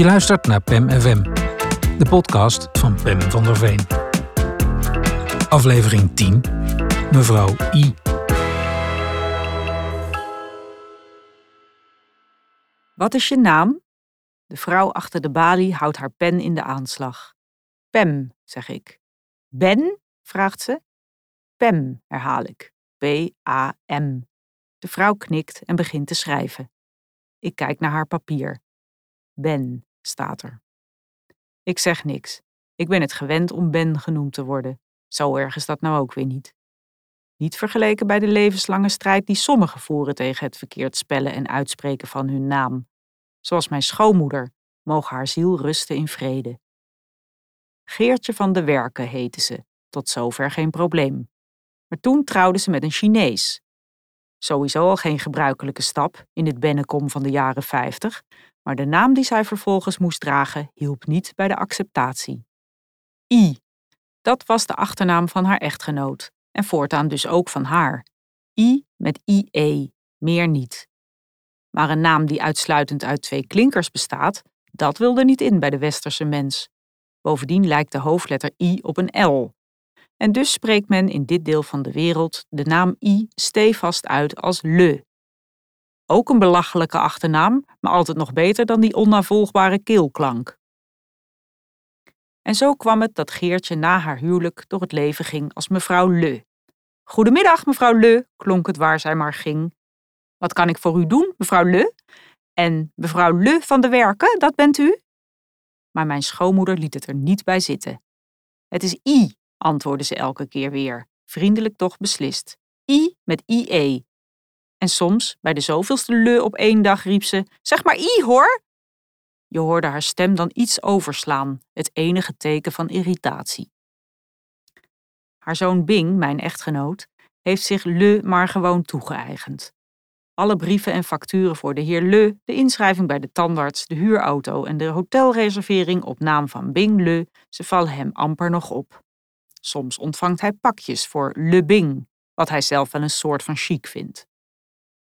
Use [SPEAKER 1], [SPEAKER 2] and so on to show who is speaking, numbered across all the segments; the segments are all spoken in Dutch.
[SPEAKER 1] Je luistert naar PEM FM, de podcast van Pem van der Veen. Aflevering 10, mevrouw I.
[SPEAKER 2] Wat is je naam? De vrouw achter de balie houdt haar pen in de aanslag. Pem, zeg ik. Ben? vraagt ze. Pem, herhaal ik. P-A-M. De vrouw knikt en begint te schrijven. Ik kijk naar haar papier. Ben, staat er. Ik zeg niks. Ik ben het gewend om Ben genoemd te worden. Zo erg is dat nou ook weer niet. Niet vergeleken bij de levenslange strijd die sommigen voeren tegen het verkeerd spellen en uitspreken van hun naam. Zoals mijn schoonmoeder, mogen haar ziel rusten in vrede. Geertje van de Werken heette ze, tot zover geen probleem. Maar toen trouwde ze met een Chinees. Sowieso al geen gebruikelijke stap in het Bennekom van de jaren 50, maar de naam die zij vervolgens moest dragen hielp niet bij de acceptatie. I. Dat was de achternaam van haar echtgenoot en voortaan dus ook van haar. I met IE, meer niet. Maar een naam die uitsluitend uit twee klinkers bestaat, dat wilde niet in bij de westerse mens. Bovendien lijkt de hoofdletter I op een L. En dus spreekt men in dit deel van de wereld de naam I stevast uit als Le. Ook een belachelijke achternaam, maar altijd nog beter dan die onnavolgbare keelklank. En zo kwam het dat Geertje na haar huwelijk door het leven ging als mevrouw Le. Goedemiddag, mevrouw Le, klonk het waar zij maar ging. Wat kan ik voor u doen, mevrouw Le? En mevrouw Le van de Werken, dat bent u? Maar mijn schoonmoeder liet het er niet bij zitten. Het is I, antwoordde ze elke keer weer, vriendelijk toch beslist. I met IE. En soms, bij de zoveelste le op één dag, riep ze: Zeg maar I hoor! Je hoorde haar stem dan iets overslaan, het enige teken van irritatie. Haar zoon Bing, mijn echtgenoot, heeft zich Le maar gewoon toegeëigend. Alle brieven en facturen voor de heer Le, de inschrijving bij de tandarts, de huurauto en de hotelreservering op naam van Bing Le, ze vallen hem amper nog op. Soms ontvangt hij pakjes voor Le Bing, wat hij zelf wel een soort van chic vindt.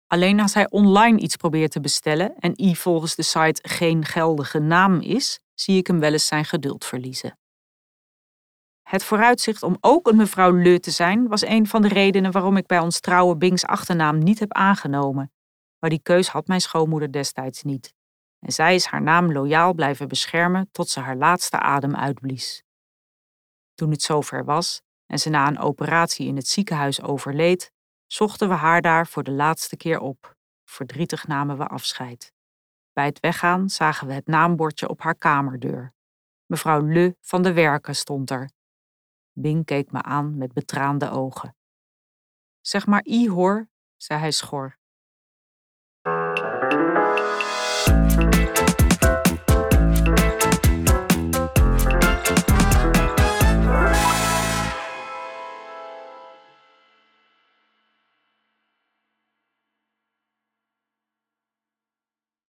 [SPEAKER 2] Alleen als hij online iets probeert te bestellen en i volgens de site geen geldige naam is, zie ik hem wel eens zijn geduld verliezen. Het vooruitzicht om ook een mevrouw Le te zijn was een van de redenen waarom ik bij ons trouwe Bings achternaam niet heb aangenomen. Maar die keus had mijn schoonmoeder destijds niet. En zij is haar naam loyaal blijven beschermen tot ze haar laatste adem uitblies. Toen het zover was en ze na een operatie in het ziekenhuis overleed, zochten we haar daar voor de laatste keer op. Verdrietig namen we afscheid. Bij het weggaan zagen we het naambordje op haar kamerdeur. Mevrouw Le van de Werken stond er. Bing keek me aan met betraande ogen. Zeg maar I hoor, zei hij schor.